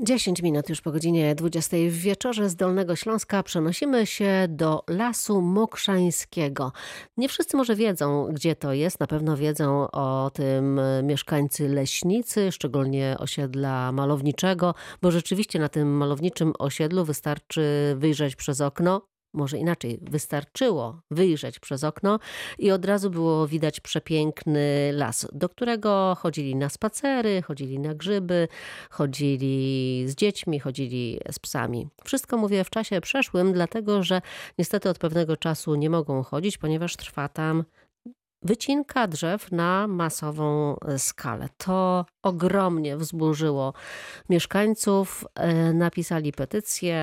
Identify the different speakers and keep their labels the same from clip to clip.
Speaker 1: 10 minut już po godzinie 20 w wieczorze z Dolnego Śląska przenosimy się do Lasu Mokrzańskiego. Nie wszyscy może wiedzą, gdzie to jest. Na pewno wiedzą o tym mieszkańcy leśnicy, szczególnie osiedla malowniczego, bo rzeczywiście na tym malowniczym osiedlu wystarczy wyjrzeć przez okno może inaczej, wystarczyło wyjrzeć przez okno i od razu było widać przepiękny las, do którego chodzili na spacery, chodzili na grzyby, chodzili z dziećmi, chodzili z psami. Wszystko mówię w czasie przeszłym, dlatego że niestety od pewnego czasu nie mogą chodzić, ponieważ trwa tam wycinka drzew na masową skalę. To ogromnie wzburzyło mieszkańców. E, napisali petycję,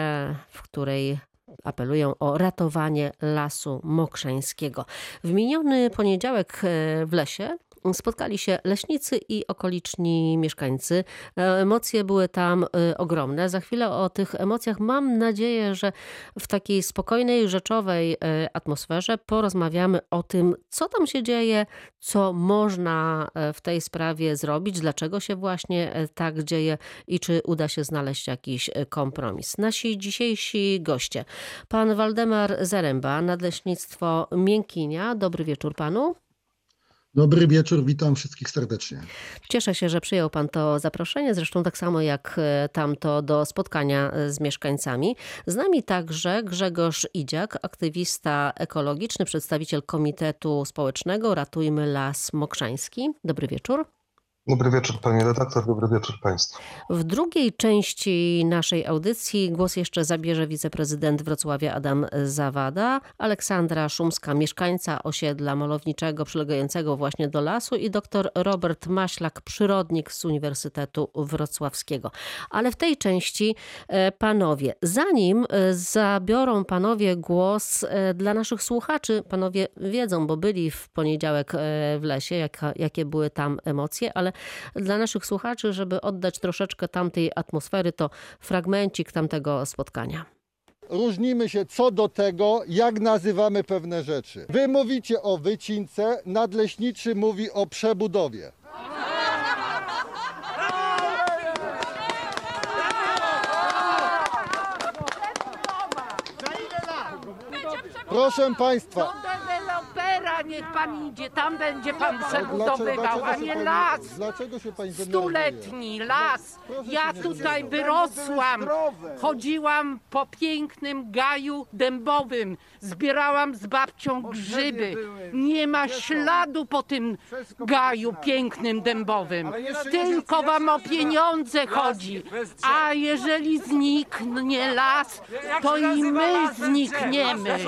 Speaker 1: w której apelują o ratowanie lasu mokrzańskiego. W miniony poniedziałek e, w lesie spotkali się leśnicy i okoliczni mieszkańcy. E, emocje były tam e, ogromne. Za chwilę o tych emocjach mam nadzieję, że w takiej spokojnej, rzeczowej atmosferze porozmawiamy o tym, co tam się dzieje, co można w tej sprawie zrobić, dlaczego się właśnie tak dzieje i czy uda się znaleźć jakiś kompromis. Nasi dzisiejsi goście. Pan Waldemar Zaręba, Nadleśnictwo Miękinia. Dobry wieczór panu.
Speaker 2: Dobry wieczór, witam wszystkich serdecznie.
Speaker 1: Cieszę się, że przyjął Pan to zaproszenie, zresztą tak samo jak e, tamto do spotkania e, z mieszkańcami. Z nami także Grzegorz Idziak, aktywista ekologiczny, przedstawiciel Komitetu Społecznego Ratujmy Las Mokrzański. Dobry wieczór.
Speaker 3: Dobry wieczór Pani redaktor, dobry wieczór Państwu.
Speaker 1: W drugiej części naszej audycji głos jeszcze zabierze wiceprezydent Wrocławia Adam Zawada, Aleksandra Szumska, mieszkańca osiedla malowniczego przylegającego właśnie do lasu i dr Robert Maślak, przyrodnik z Uniwersytetu Wrocławskiego. Ale w tej części e, panowie, zanim e, zabiorą panowie głos e, dla naszych słuchaczy, panowie wiedzą, bo byli w poniedziałek w lesie, jak, jakie były tam emocje, ale dla naszych słuchaczy, żeby oddać troszeczkę tamtej atmosfery, to fragmencik tamtego spotkania.
Speaker 4: Różnimy się co do tego, jak nazywamy pewne rzeczy. Wy mówicie o wycince, nadleśniczy mówi o przebudowie. Proszę Państwa,
Speaker 5: dewelopera niech pan idzie, tam będzie pan przebudowywał, a nie las.
Speaker 4: Dlaczego się Pani
Speaker 5: Stuletni las. Ja tutaj wyrosłam. Chodziłam po pięknym gaju dębowym. Zbierałam z babcią grzyby. Nie ma śladu po tym gaju pięknym dębowym. Tylko wam o pieniądze chodzi. A jeżeli zniknie las, to i my znikniemy.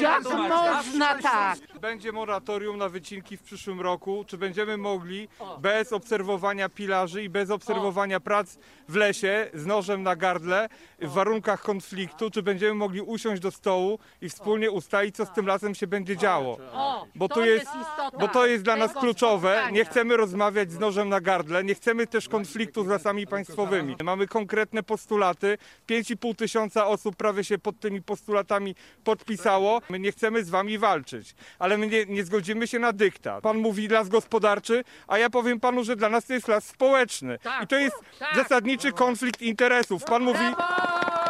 Speaker 5: Jak można tak? back.
Speaker 6: Będzie moratorium na wycinki w przyszłym roku. Czy będziemy mogli bez obserwowania pilarzy i bez obserwowania prac w lesie z nożem na gardle w warunkach konfliktu, czy będziemy mogli usiąść do stołu i wspólnie ustalić, co z tym lasem się będzie działo?
Speaker 5: O,
Speaker 6: Bo
Speaker 5: to
Speaker 6: jest,
Speaker 5: istota
Speaker 6: bo to jest dla nas
Speaker 5: tego
Speaker 6: kluczowe.
Speaker 5: spotkania.
Speaker 6: Nie chcemy rozmawiać z nożem na gardle, nie chcemy też konfliktu z lasami państwowymi. Mamy konkretne postulaty. 5,5 tysiąca osób prawie się pod tymi postulatami podpisało. My nie chcemy z wami walczyć, ale my nie, nie zgodzimy się na dyktat. Pan mówi las gospodarczy, a ja powiem panu, że dla nas to jest las społeczny.
Speaker 5: Tak,
Speaker 6: I to jest
Speaker 5: tak.
Speaker 6: zasadniczy konflikt interesów. Pan mówi, to,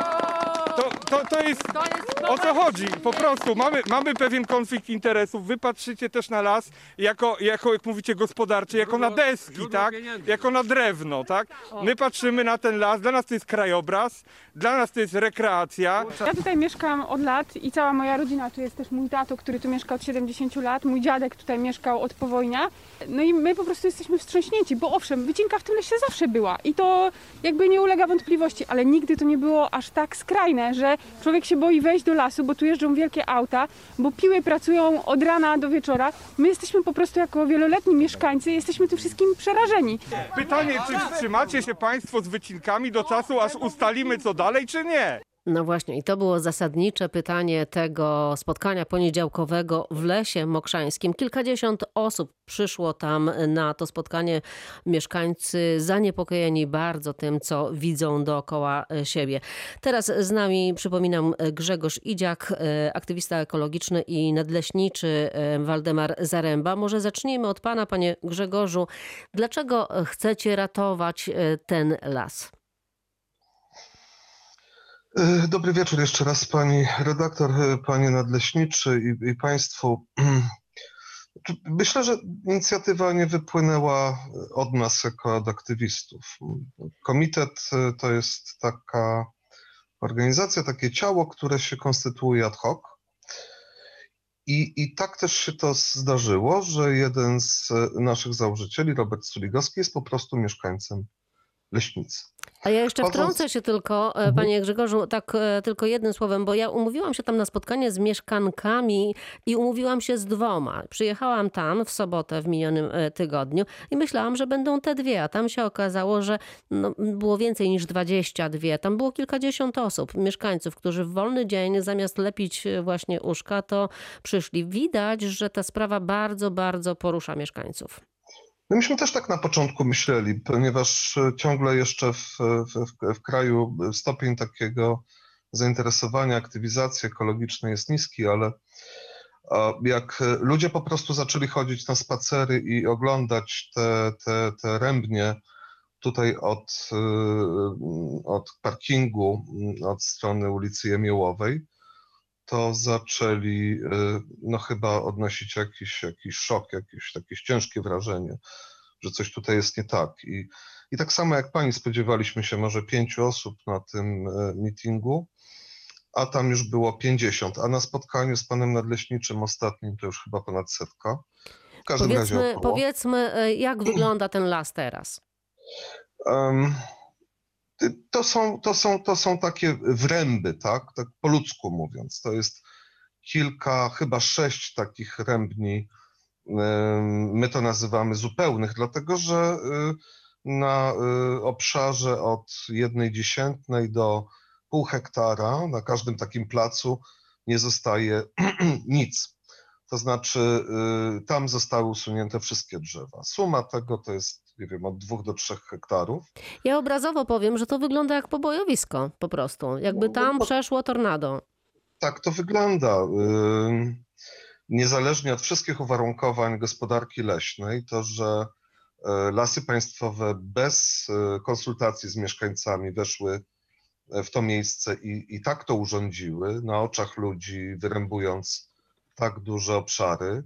Speaker 6: to, to jest
Speaker 5: To jest
Speaker 6: o co chodzi? Po prostu mamy, mamy pewien konflikt interesów. Wy patrzycie też na las jako, jako jak mówicie, gospodarczy, jako na deski, tak? Jako na drewno, tak? My patrzymy na ten las, dla nas to jest krajobraz, dla nas to jest rekreacja.
Speaker 7: Ja tutaj mieszkam od lat i cała moja rodzina, tu jest też mój tato, który tu mieszka od 70 lat, mój dziadek tutaj mieszkał od powojnia. No i my po prostu jesteśmy wstrząśnięci, bo owszem, wycinka w tym lesie zawsze była i to jakby nie ulega wątpliwości, ale nigdy to nie było aż tak skrajne, że człowiek się boi wejść do lasu, bo tu jeżdżą wielkie auta, bo piły pracują od rana do wieczora. My jesteśmy po prostu jako wieloletni mieszkańcy, jesteśmy tym wszystkim przerażeni.
Speaker 6: Pytanie, czy wstrzymacie się Państwo z wycinkami do czasu, aż ustalimy co dalej, czy nie?
Speaker 1: No właśnie, i to było zasadnicze pytanie tego spotkania poniedziałkowego w Lesie Mokrzańskim. Kilkadziesiąt osób przyszło tam na to spotkanie. Mieszkańcy zaniepokojeni bardzo tym, co widzą dookoła siebie. Teraz z nami, przypominam, Grzegorz Idziak, e, aktywista ekologiczny i nadleśniczy e, Waldemar Zaręba. Może zacznijmy od pana, panie Grzegorzu. Dlaczego chcecie ratować e, ten las?
Speaker 3: E, Dobry wieczór jeszcze raz pani redaktor, e, panie nadleśniczy i, i państwu. Myślę, że inicjatywa nie wypłynęła od nas jako od aktywistów. Komitet e, to jest taka organizacja, takie ciało, które się konstytuuje ad hoc. I, I tak też się to zdarzyło, że jeden z naszych założycieli, Robert Suligowski, jest po prostu mieszkańcem Leśnicy.
Speaker 1: A ja jeszcze wtrącę się tylko, e,
Speaker 3: Mhm.
Speaker 1: panie Grzegorzu, tak e, tylko jednym słowem, bo ja umówiłam się tam na spotkanie z mieszkankami i umówiłam się z dwoma. Przyjechałam tam w sobotę w minionym e, tygodniu i myślałam, że będą te dwie, a tam się okazało, że no, było więcej niż 22. Tam było kilkadziesiąt osób, mieszkańców, którzy w wolny dzień zamiast lepić właśnie uszka, to przyszli. Widać, że ta sprawa bardzo, bardzo porusza mieszkańców.
Speaker 3: No myśmy też tak na początku myśleli, ponieważ e, ciągle jeszcze w, w, w- kraju stopień takiego zainteresowania, aktywizacji ekologicznej jest niski, ale jak ludzie po prostu zaczęli chodzić na spacery i oglądać te, te, te rębnie tutaj od, e, od parkingu, m, od strony ulicy Jemiołowej, to zaczęli e, no chyba odnosić jakiś, jakiś szok, jakieś, jakieś ciężkie wrażenie, że coś tutaj jest nie tak. I, I tak samo jak pani spodziewaliśmy się może pięciu osób na tym e, meetingu, a tam już było 50, a na spotkaniu z panem nadleśniczym ostatnim to już chyba ponad setka. W każdym razie
Speaker 1: Powiedzmy,
Speaker 3: około.
Speaker 1: powiedzmy, e, jak wygląda ten las teraz?
Speaker 3: Ty- To są, to, są, to są takie wręby, tak? tak po ludzku mówiąc. To jest kilka, chyba sześć takich rębni. My to nazywamy zupełnych, dlatego że y, na y, obszarze od jednej dziesiętnej do pół hektara na każdym takim placu nie zostaje nic. To znaczy y, tam zostały usunięte wszystkie drzewa. Suma tego to jest, nie wiem, od dwóch do trzech hektarów.
Speaker 1: Ja obrazowo powiem, że to wygląda jak pobojowisko po prostu. Jakby
Speaker 3: No,
Speaker 1: tam
Speaker 3: bo-
Speaker 1: przeszło tornado.
Speaker 3: Tak to wygląda. Niezależnie od wszystkich uwarunkowań gospodarki leśnej, to że e, lasy państwowe bez e, konsultacji z mieszkańcami weszły e, w to miejsce i, i tak to urządziły, na oczach ludzi, wyrębując tak duże obszary,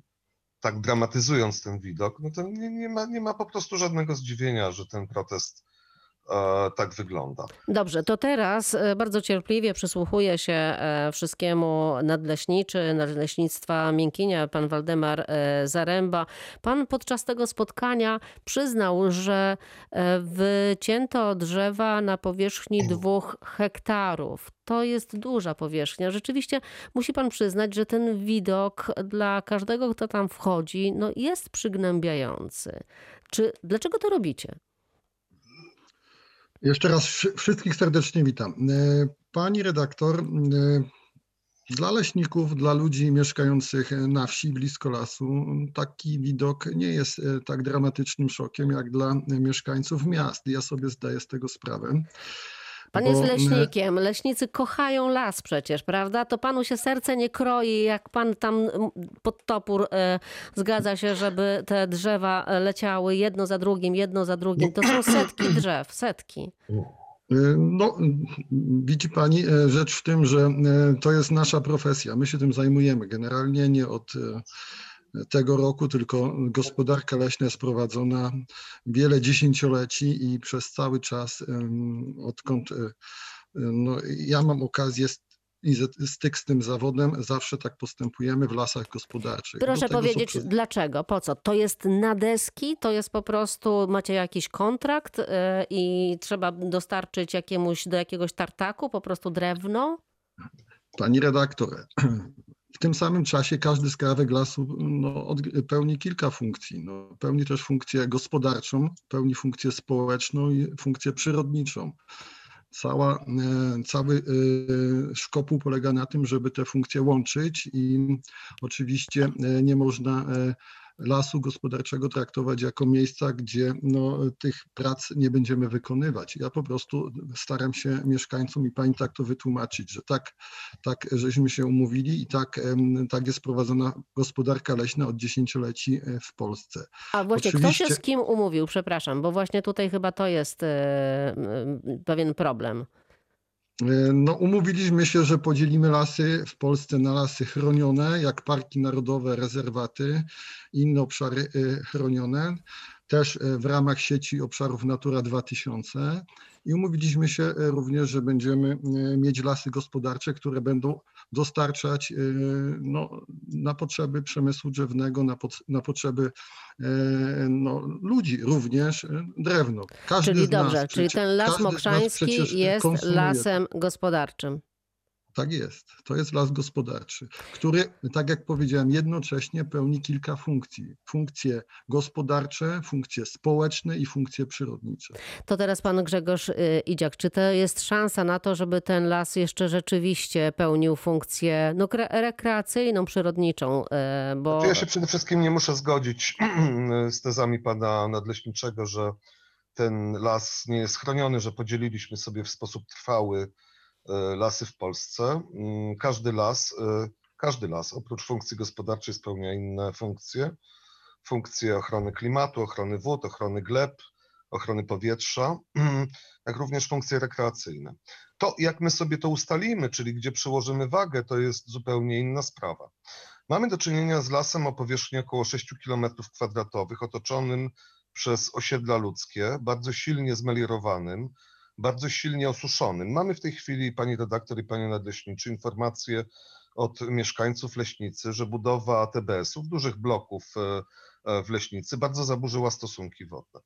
Speaker 3: tak dramatyzując ten widok, no to nie, nie, ma, nie ma po prostu żadnego zdziwienia, że ten protest tak wygląda.
Speaker 1: Dobrze, to teraz e, bardzo cierpliwie przysłuchuję się e, wszystkiemu nadleśniczy, nadleśnictwa Miękinia, pan Waldemar e, Zaręba. Pan podczas tego spotkania przyznał, że e, wycięto drzewa na powierzchni dwóch hektarów. To jest duża powierzchnia. Rzeczywiście musi pan przyznać, że ten widok dla każdego, kto tam wchodzi, no jest przygnębiający. Czy dlaczego to robicie?
Speaker 2: Jeszcze raz wszy- wszystkich serdecznie witam. E, Pani redaktor, e, dla leśników, dla ludzi mieszkających na wsi blisko lasu, taki widok nie jest e, tak dramatycznym szokiem jak dla mieszkańców miast. Ja sobie zdaję z tego sprawę.
Speaker 1: Pan jest
Speaker 2: e,
Speaker 1: leśnikiem. Leśnicy kochają las przecież, prawda? To panu się serce nie kroi, jak pan tam pod topór e, zgadza się, żeby te drzewa e, leciały jedno za drugim, jedno za drugim. To są setki drzew, setki.
Speaker 2: Y, No, widzi Pani, e, rzecz w tym, że e, to jest nasza profesja. My się tym zajmujemy generalnie nie od e, tego roku, tylko gospodarka leśna jest prowadzona wiele dziesięcioleci i przez cały czas, odkąd e, no, ja mam okazję i z- styk z tym zawodem, zawsze tak postępujemy w lasach gospodarczych.
Speaker 1: Proszę
Speaker 2: są
Speaker 1: powiedzieć,
Speaker 2: przez-
Speaker 1: dlaczego? Po co? To jest na deski? To jest po prostu, macie jakiś kontrakt e, i trzeba dostarczyć jakiemuś, do jakiegoś tartaku po prostu drewno?
Speaker 2: Pani redaktor, w tym samym czasie każdy skrawek lasu no, pełni kilka funkcji. No, pełni też funkcję gospodarczą, pełni funkcję społeczną i funkcję przyrodniczą. Cała, e, cały e, szkopuł polega na tym, żeby te funkcje łączyć i oczywiście e, nie można lasu gospodarczego traktować jako miejsca, gdzie no, tych prac nie będziemy wykonywać. Ja po prostu staram się mieszkańcom i pani tak to wytłumaczyć, że tak, tak żeśmy się umówili i tak, tak jest prowadzona gospodarka leśna od dziesięcioleci e, w Polsce.
Speaker 1: A właśnie kto się
Speaker 2: Oczywiście-
Speaker 1: z kim umówił? Przepraszam, bo właśnie tutaj chyba to jest e, pewien problem.
Speaker 2: E, No, umówiliśmy się, że podzielimy lasy w Polsce na lasy chronione, jak parki narodowe, rezerwaty, inne obszary e, chronione, też e, w ramach sieci obszarów Natura 2000. I umówiliśmy się również, że będziemy mieć lasy gospodarcze, które będą dostarczać e, no, na potrzeby przemysłu drzewnego, na, pod, na potrzeby e, no, ludzi również e, drewno. Każdy
Speaker 1: Czyli
Speaker 2: z nas
Speaker 1: dobrze, czyli ten las mokrzański jest lasem gospodarczym.
Speaker 2: Tak jest. To jest las gospodarczy, który, tak jak powiedziałem, jednocześnie pełni kilka funkcji. Funkcje gospodarcze, funkcje społeczne i funkcje przyrodnicze.
Speaker 1: To teraz pan Grzegorz y, Idziak, czy to jest szansa na to, żeby ten las jeszcze rzeczywiście pełnił funkcję no, kre- rekreacyjną, przyrodniczą? y, Bo
Speaker 3: Ja się przede wszystkim nie muszę zgodzić z tezami pana nadleśniczego, że ten las nie jest chroniony, że podzieliliśmy sobie w sposób trwały lasy w Polsce. Mm, Każdy las, e, każdy las oprócz funkcji gospodarczej spełnia inne funkcje. Funkcje ochrony klimatu, ochrony wód, ochrony gleb, ochrony powietrza, jak również funkcje rekreacyjne. To, jak my sobie to ustalimy, czyli gdzie przyłożymy wagę, to jest zupełnie inna sprawa. Mamy do czynienia z lasem o powierzchni około 6 km kwadratowych, otoczonym przez osiedla ludzkie, bardzo silnie zmeliorowanym, bardzo silnie osuszonym. Mamy w tej chwili, pani redaktor i panie nadleśniczy, informacje od mieszkańców Leśnicy, że budowa TBS-ów, dużych bloków e, e, w Leśnicy, bardzo zaburzyła stosunki wodne.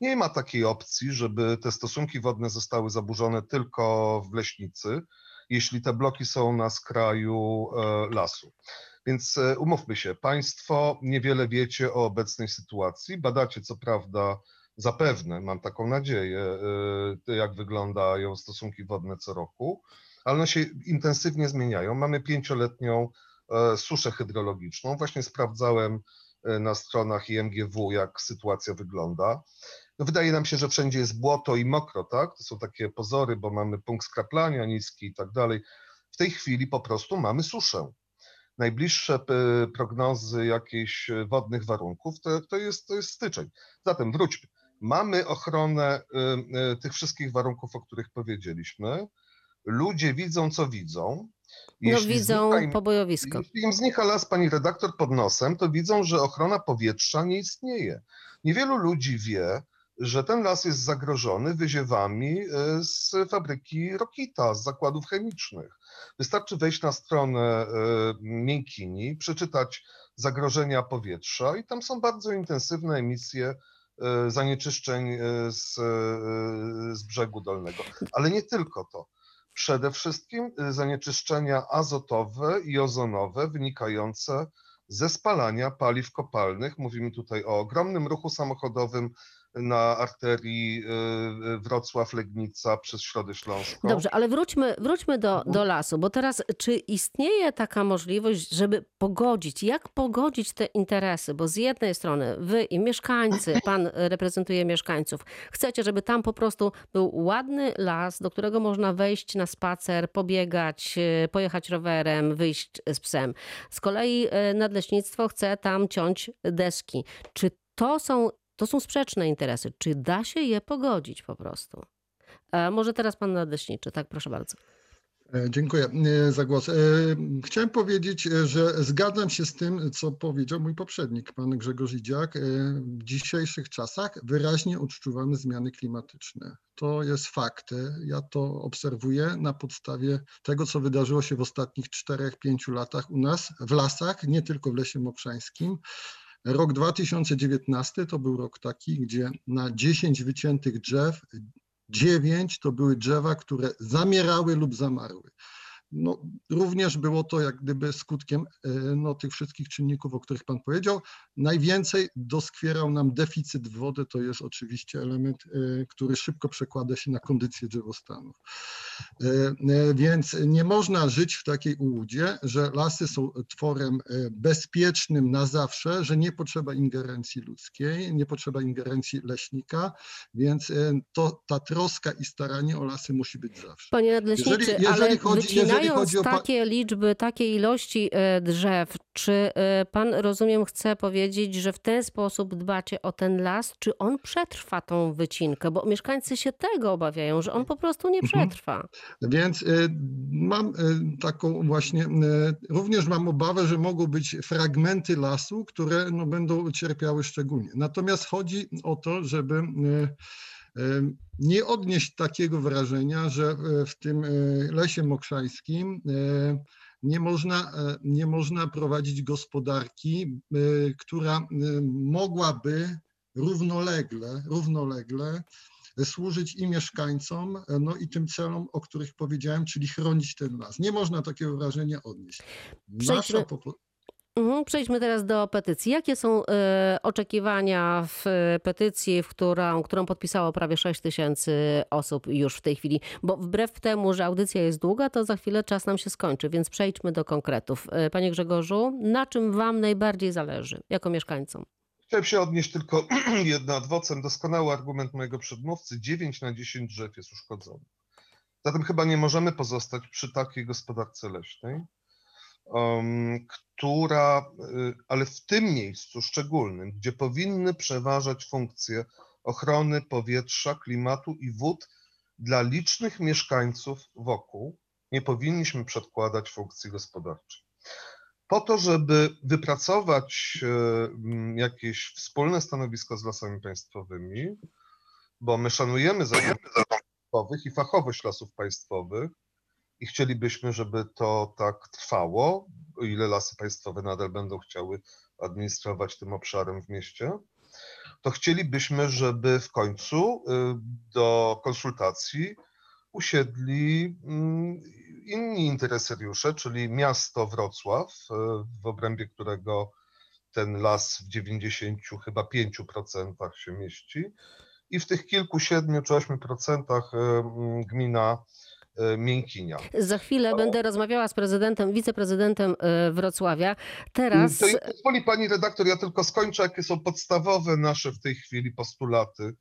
Speaker 3: Nie ma takiej opcji, żeby te stosunki wodne zostały zaburzone tylko w Leśnicy, jeśli te bloki są na skraju e, lasu. Więc umówmy się, Państwo niewiele wiecie o obecnej sytuacji. Badacie, co prawda, zapewne, mam taką nadzieję, e, jak wyglądają stosunki wodne co roku, ale one się intensywnie zmieniają. Mamy pięcioletnią e, suszę hydrologiczną. Właśnie sprawdzałem e, na stronach IMGW, jak sytuacja wygląda. No wydaje nam się, że wszędzie jest błoto i mokro, tak? To są takie pozory, bo mamy punkt skraplania niski i tak dalej. W tej chwili po prostu mamy suszę najbliższe prognozy jakichś e, wodnych warunków, to, to, jest, to jest styczeń. Zatem wróćmy. Mamy ochronę y, y, tych wszystkich warunków, o których powiedzieliśmy. Ludzie widzą, co widzą.
Speaker 1: no,
Speaker 3: Jeśli
Speaker 1: widzą
Speaker 3: znika im,
Speaker 1: pobojowisko.
Speaker 3: jeśli im znika las, pani redaktor, pod nosem, to widzą, że ochrona powietrza nie istnieje. Niewielu ludzi wie, że ten las jest zagrożony wyziewami y, z fabryki Rokita, z zakładów chemicznych. Wystarczy wejść na stronę Miękini, przeczytać zagrożenia powietrza i tam są bardzo intensywne emisje zanieczyszczeń y, z, y, z brzegu dolnego. Ale nie tylko to. Przede wszystkim zanieczyszczenia azotowe i ozonowe wynikające ze spalania paliw kopalnych. Mówimy tutaj o ogromnym ruchu samochodowym na arterii y, Wrocław-Legnica przez Środę Śląską.
Speaker 1: Dobrze, ale wróćmy, wróćmy do, do lasu, bo teraz czy istnieje taka możliwość, żeby pogodzić, jak pogodzić te interesy? Bo z jednej strony wy i mieszkańcy, pan reprezentuje mieszkańców, chcecie, żeby tam po prostu był ładny las, do którego można wejść na spacer, pobiegać, e, pojechać rowerem, wyjść z psem. Z kolei e, nadleśnictwo chce tam ciąć deski. Czy to są, to są sprzeczne interesy? Czy da się je pogodzić po prostu? E, może teraz pan nadleśniczy, tak proszę bardzo.
Speaker 2: E, Dziękuję e, za głos. E, Chciałem powiedzieć, że zgadzam się z tym, co powiedział mój poprzednik, pan Grzegorz Idziak. W dzisiejszych czasach wyraźnie odczuwamy zmiany klimatyczne. To jest fakt. Ja to obserwuję na podstawie tego, co wydarzyło się w ostatnich 4-5 latach u nas w lasach, nie tylko w Lesie Mokrzańskim. Rok 2019 to był rok taki, gdzie na 10 wyciętych drzew dziewięć to były drzewa, które zamierały lub zamarły. No, również było to jak gdyby skutkiem e, no, tych wszystkich czynników, o których Pan powiedział. Najwięcej doskwierał nam deficyt wody, to jest oczywiście element, e, który szybko przekłada się na kondycję drzewostanów. E, Więc nie można żyć w takiej ułudzie, że lasy są tworem bezpiecznym na zawsze, że nie potrzeba ingerencji ludzkiej, nie potrzeba ingerencji leśnika, więc to, ta troska i staranie o lasy musi być zawsze.
Speaker 1: Panie nadleśniczy,
Speaker 2: Jeżeli- jeżeli
Speaker 1: ale
Speaker 2: chodzi-
Speaker 1: wycinając mając
Speaker 2: o
Speaker 1: takie liczby, takie ilości e, drzew, czy e, pan, rozumiem, chce powiedzieć, że w ten sposób dbacie o ten las, czy on przetrwa tą wycinkę? Bo mieszkańcy się tego obawiają, że on po prostu nie
Speaker 2: Mhm.
Speaker 1: przetrwa.
Speaker 2: Więc y, mam taką właśnie, również mam obawę, że mogą być fragmenty lasu, które no, będą cierpiały szczególnie. Natomiast chodzi o to, żeby nie odnieść takiego wrażenia, że y, w tym y, lesie mokrzańskim y, nie można, nie można prowadzić gospodarki, która mogłaby równolegle, równolegle służyć i mieszkańcom, no i tym celom, o których powiedziałem, czyli chronić ten las. Nie można takiego wrażenia odnieść. Nasza
Speaker 1: Przejdźmy- Przejdźmy teraz do petycji. Jakie są e, oczekiwania w e, petycji, w którą, którą podpisało prawie 6 tysięcy osób już w tej chwili? Bo wbrew temu, że audycja jest długa, to za chwilę czas nam się skończy, więc przejdźmy do konkretów. E, Panie Grzegorzu, na czym wam najbardziej zależy jako mieszkańcom?
Speaker 3: Chciałem się odnieść tylko jedno ad vocem. Doskonały argument mojego przedmówcy. 9 na 10 drzew jest uszkodzonych. Zatem chyba nie możemy pozostać przy takiej gospodarce leśnej, która, y, ale w tym miejscu szczególnym, gdzie powinny przeważać funkcje ochrony powietrza, klimatu i wód dla licznych mieszkańców wokół, nie powinniśmy przedkładać funkcji gospodarczej. Po to, żeby wypracować e, jakieś wspólne stanowisko z lasami państwowymi, bo my szanujemy zarządy państwowych i fachowość lasów państwowych i chcielibyśmy, żeby to tak trwało, o ile lasy państwowe nadal będą chciały administrować tym obszarem w mieście, to chcielibyśmy, żeby w końcu y, do konsultacji usiedli mm, inni interesariusze, czyli miasto Wrocław, e, w obrębie którego ten las w 90 chyba 5% się mieści. I w tych kilku, siedmiu czy ośmiu procentach e, mm, gmina e, Miękinia.
Speaker 1: Za chwilę będę rozmawiała z prezydentem, wiceprezydentem e, Wrocławia. Teraz
Speaker 3: To pozwoli pani redaktor, ja tylko skończę, jakie są podstawowe nasze w tej chwili postulaty,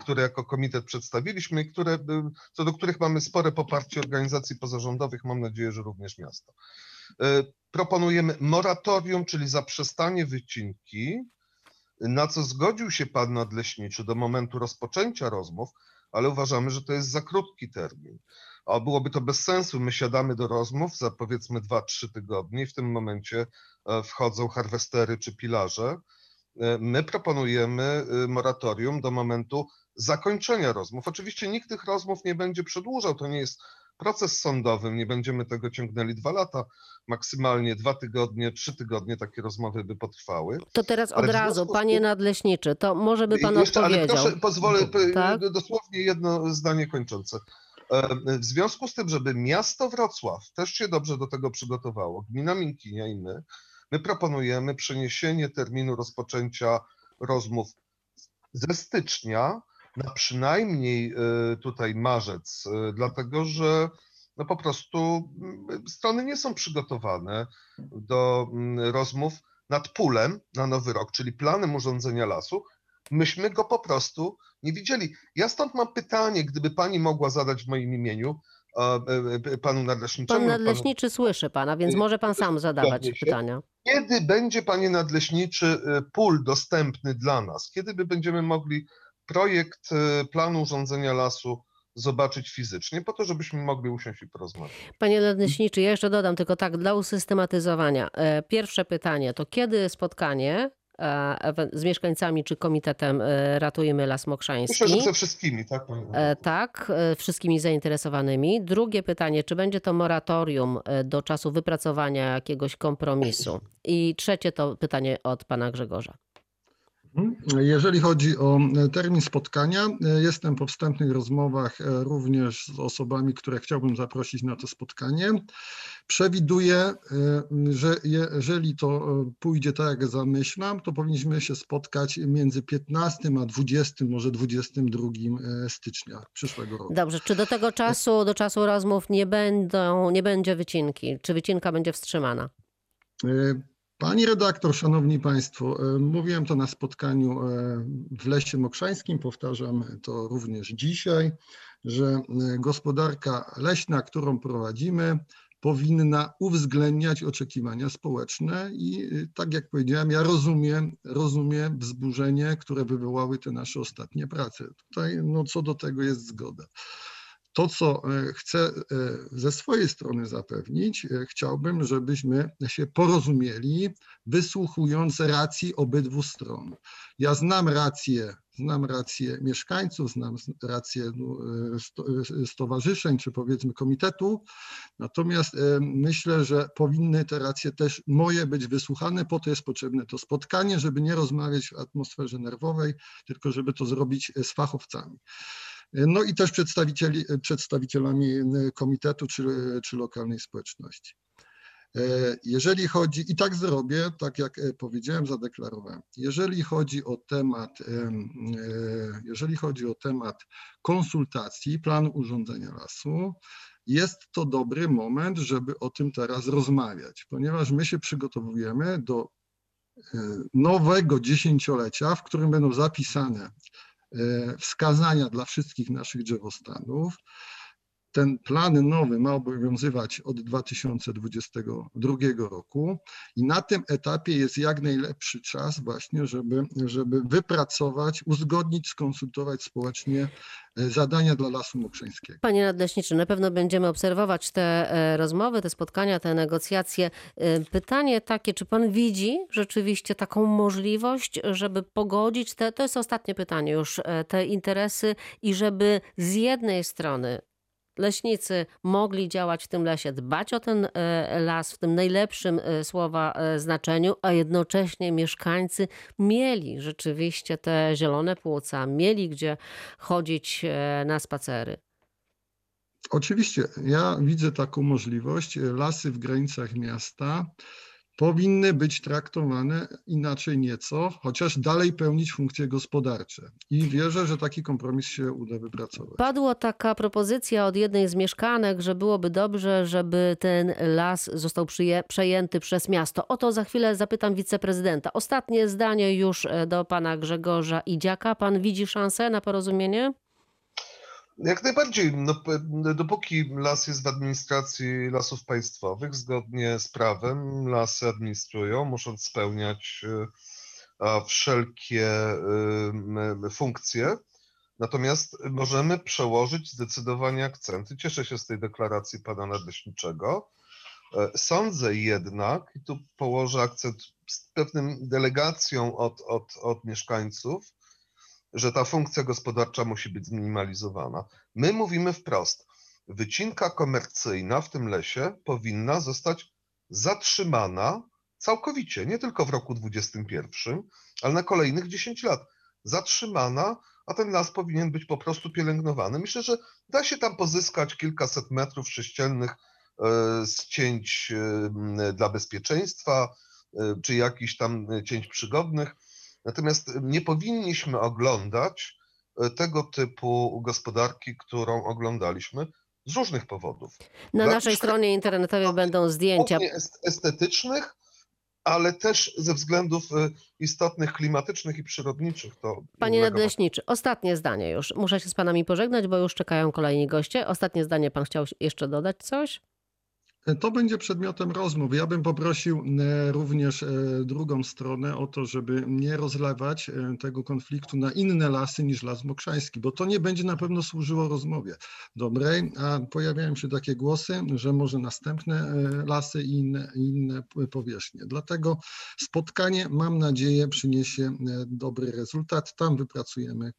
Speaker 3: które jako komitet przedstawiliśmy i które, em, co do których mamy spore poparcie organizacji pozarządowych, mam nadzieję, że również miasta. E, Proponujemy moratorium, czyli zaprzestanie wycinki, na co zgodził się pan nadleśniczy do momentu rozpoczęcia rozmów, ale uważamy, że to jest za krótki termin. A byłoby to bez sensu. My siadamy do rozmów za powiedzmy 2-3 tygodnie i w tym momencie e, wchodzą harwestery czy pilarze. E, My proponujemy e, moratorium do momentu zakończenia rozmów. Oczywiście nikt tych rozmów nie będzie przedłużał, to nie jest proces sądowy, nie będziemy tego ciągnęli dwa lata, maksymalnie dwa tygodnie, trzy tygodnie takie rozmowy by potrwały.
Speaker 1: to teraz
Speaker 3: ale
Speaker 1: od razu,
Speaker 3: związku
Speaker 1: panie nadleśniczy, to może by pan
Speaker 3: Jeszcze, ale
Speaker 1: odpowiedział.
Speaker 3: proszę, pozwolę p-
Speaker 1: Tak?
Speaker 3: dosłownie jedno zdanie kończące. E, W związku z tym, żeby miasto Wrocław też się dobrze do tego przygotowało, gmina Minkinia i my, my proponujemy przeniesienie terminu rozpoczęcia rozmów ze stycznia na przynajmniej e, tutaj marzec, e, dlatego że no po prostu mm, strony nie są przygotowane do mm, rozmów nad pulem na nowy rok, czyli planem urządzenia lasu, myśmy go po prostu nie widzieli. Ja stąd mam pytanie, gdyby pani mogła zadać w moim imieniu e, e, e, panu nadleśniczemu.
Speaker 1: Pan
Speaker 3: lub panu-
Speaker 1: nadleśniczy słyszy pana, więc
Speaker 3: Y,
Speaker 1: może pan sam zadawać pytania.
Speaker 3: Kiedy będzie panie nadleśniczy pól dostępny dla nas? Kiedy my będziemy mogli projekt e, planu urządzenia lasu zobaczyć fizycznie, po to, żebyśmy mogli usiąść i porozmawiać?
Speaker 1: Panie nadleśniczy, ja jeszcze dodam tylko tak dla usystematyzowania. E, Pierwsze pytanie to kiedy spotkanie e, z mieszkańcami czy komitetem e, Ratujmy Las Mokrzański?
Speaker 3: Myślę, że ze wszystkimi, tak?
Speaker 1: Tak, wszystkimi zainteresowanymi. Drugie pytanie, czy będzie to moratorium do czasu wypracowania jakiegoś kompromisu? I trzecie to pytanie od pana Grzegorza.
Speaker 2: Jeżeli chodzi o e, termin spotkania, e, jestem po wstępnych rozmowach e, również z osobami, które chciałbym zaprosić na to spotkanie. Przewiduję, że jeżeli to pójdzie tak, jak zamyślam, to powinniśmy się spotkać między 15 a 20, może 22 e, stycznia przyszłego roku.
Speaker 1: Dobrze, czy do tego czasu, do czasu rozmów nie będą, nie będzie wycinki? Czy wycinka będzie wstrzymana?
Speaker 2: Pani redaktor, szanowni państwo, e, mówiłem to na spotkaniu e, w Lesie Mokrzańskim, powtarzam to również dzisiaj, że e, gospodarka leśna, którą prowadzimy, powinna uwzględniać oczekiwania społeczne i tak jak powiedziałem, ja rozumiem, rozumiem wzburzenie, które wywołały te nasze ostatnie prace. Tutaj no, co do tego jest zgoda. To, co e, chcę e, ze swojej strony zapewnić, e, chciałbym, żebyśmy się porozumieli, wysłuchując racji obydwu stron. Ja znam rację, znam rację mieszkańców, znam rację no, sto- stowarzyszeń, czy powiedzmy komitetu, natomiast myślę, że powinny te racje też moje być wysłuchane, po to jest potrzebne to spotkanie, żeby nie rozmawiać w atmosferze nerwowej, tylko żeby to zrobić z fachowcami. No i też przedstawicieli, przedstawicielami e, komitetu czy, czy lokalnej społeczności. E, Jeżeli chodzi, i tak zrobię, tak jak e, powiedziałem, zadeklarowałem. Jeżeli chodzi o temat, em, jeżeli chodzi o temat konsultacji planu urządzenia lasu, jest to dobry moment, żeby o tym teraz rozmawiać, ponieważ my się przygotowujemy do nowego dziesięciolecia, w którym będą zapisane wskazania dla wszystkich naszych drzewostanów. Ten plan nowy ma obowiązywać od 2022 roku i na tym etapie jest jak najlepszy czas właśnie, żeby, żeby wypracować, uzgodnić, skonsultować społecznie e, zadania dla Lasu Mokrzeńskiego.
Speaker 1: Panie nadleśniczy, na pewno będziemy obserwować te e, rozmowy, te spotkania, te negocjacje. E, Pytanie takie, czy pan widzi rzeczywiście taką możliwość, żeby pogodzić te, to jest ostatnie pytanie już, te interesy i żeby z jednej strony leśnicy mogli działać w tym lesie, dbać o ten e, las w tym najlepszym e, słowa e, znaczeniu, a jednocześnie mieszkańcy mieli rzeczywiście te zielone płuca, mieli gdzie chodzić na spacery.
Speaker 2: Oczywiście, ja widzę taką możliwość. Lasy w granicach miasta powinny być traktowane inaczej nieco, chociaż dalej pełnić funkcje gospodarcze. I wierzę, że taki kompromis się uda wypracować.
Speaker 1: Padła taka propozycja od jednej z mieszkanek, że byłoby dobrze, żeby ten las został przyje, przejęty przez miasto. O to za chwilę zapytam wiceprezydenta. Ostatnie zdanie już e, do pana Grzegorza Idziaka. Pan widzi szansę na porozumienie?
Speaker 3: Jak najbardziej. No, dopóki las jest w administracji lasów państwowych, zgodnie z prawem lasy administrują, muszą spełniać y, wszelkie y, funkcje. Natomiast możemy przełożyć zdecydowanie akcenty. Cieszę się z tej deklaracji pana nadleśniczego. E, Sądzę jednak, i tu położę akcent z pewnym delegacją od, od, od mieszkańców, że ta funkcja gospodarcza musi być zminimalizowana. My mówimy wprost, wycinka komercyjna w tym lesie powinna zostać zatrzymana całkowicie, nie tylko w roku 2021, ale na kolejnych 10 lat. Zatrzymana, a ten las powinien być po prostu pielęgnowany. Myślę, że da się tam pozyskać kilkaset metrów sześciennych e, z cięć e, dla bezpieczeństwa, e, czy jakichś tam e, cięć przygodnych. Natomiast nie powinniśmy oglądać e, tego typu gospodarki, którą oglądaliśmy z różnych powodów.
Speaker 1: Na
Speaker 3: Dla
Speaker 1: naszej stronie internetowej będą zdjęcia.
Speaker 3: Estetycznych, ale też ze względów e, istotnych klimatycznych i przyrodniczych. To nie
Speaker 1: Panie nadleśniczy, ostatnie zdanie już. Muszę się z panami pożegnać, bo już czekają kolejni goście. Ostatnie zdanie, pan chciał jeszcze dodać coś?
Speaker 2: To będzie przedmiotem rozmów. Ja bym poprosił e, również e, drugą stronę o to, żeby nie rozlewać e, tego konfliktu na inne lasy niż Las Mokrzański, bo to nie będzie na pewno służyło rozmowie dobrej, a pojawiają się takie głosy, że może następne lasy i inne, inne powierzchnie. Dlatego spotkanie, mam nadzieję, przyniesie dobry rezultat. Tam wypracujemy,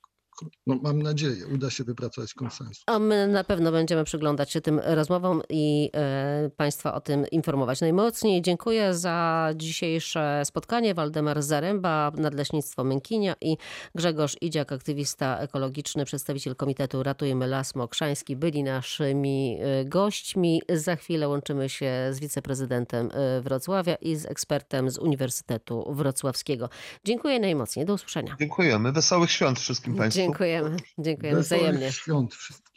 Speaker 2: no mam nadzieję, uda się wypracować konsensus.
Speaker 1: A my na pewno będziemy przyglądać się tym rozmowom i e, Państwa o tym informować. Najmocniej dziękuję za dzisiejsze spotkanie. Waldemar Zaręba, Nadleśnictwo Mękinia i Grzegorz Idziak, aktywista ekologiczny, przedstawiciel Komitetu Ratujmy Las Mokrzański, byli naszymi e, gośćmi. Za chwilę łączymy się z wiceprezydentem e, Wrocławia i z ekspertem z Uniwersytetu Wrocławskiego. Dziękuję najmocniej. Do usłyszenia.
Speaker 3: Dziękujemy. Wesołych świąt wszystkim Państwu.
Speaker 1: Dziękujemy. Dziękujemy wzajemnie.
Speaker 2: świąt wszystkim.